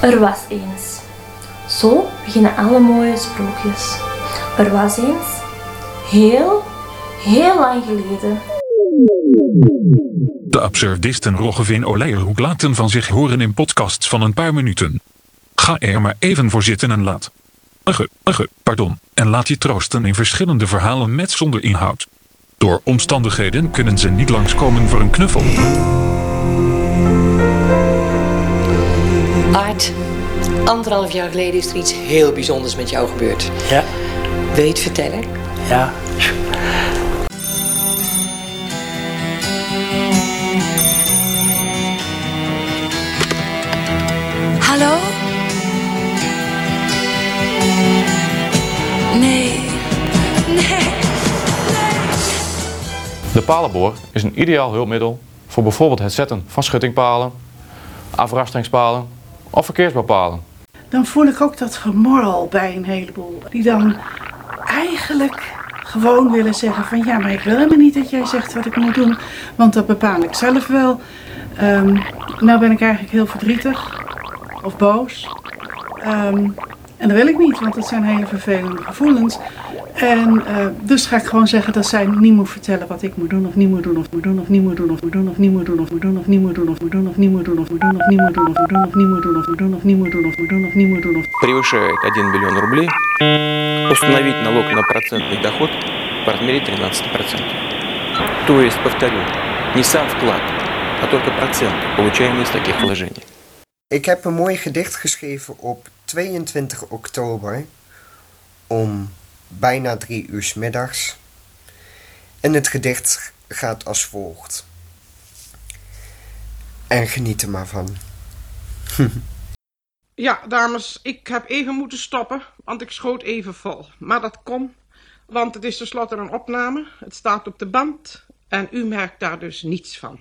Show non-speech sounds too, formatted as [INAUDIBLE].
Er was eens. Zo beginnen alle mooie sprookjes. Er was eens, heel, heel lang geleden. De absurdisten Roggeveen Oleijerhoek laten van zich horen in podcasts van een paar minuten. Ga er maar even voor zitten en laat. Ugge, ugge, pardon. En laat je troosten in verschillende verhalen met zonder inhoud. Door omstandigheden kunnen ze niet langskomen voor een knuffel. Aart, anderhalf jaar geleden is er iets heel bijzonders met jou gebeurd. Ja, Wil je het vertellen? ja. Hallo? Nee. Nee. De palenboor is een ideaal hulpmiddel voor bijvoorbeeld het zetten van schuttingpalen, afrastingspalen of verkeersbouwpalen. dan voel ik ook dat gemorrel bij een heleboel. Die dan eigenlijk gewoon willen zeggen van ja, maar ik wil helemaal niet dat jij zegt wat ik moet doen, want dat bepaal ik zelf wel. Ehm, nou ben ik eigenlijk heel verdrietig of boos. Ehm, en dat wil ik niet, want dat zijn hele vervelende gevoelens. En eh, dus ga ik gewoon zeggen dat zij niet moet vertellen wat ik moet doen, of niet moet doen, of moet doen, of niet moet doen, of moet doen, of niet moet doen, of moet doen, of niet moet doen, of moet doen, of niet moet doen, of moet doen, of niet moet doen, of moet doen, of niet moet doen, of moet doen, of niet moet doen, of moet doen, of niet moet doen, of превышает 1 миллион рублей, установить налог на процентный доход в размере 13%. То есть, повторю, не сам вклад, а только процент, получаемый из таких вложений. Ik heb een mooi gedicht geschreven op 22 oktober om bijna drie uur middags. En het gedicht gaat als volgt. En geniet er maar van. [LAUGHS] Ja, dames, ik heb even moeten stoppen, want ik schoot even vol. Maar dat kon, want het is tenslotte een opname. Het staat op de band en u merkt daar dus niets van.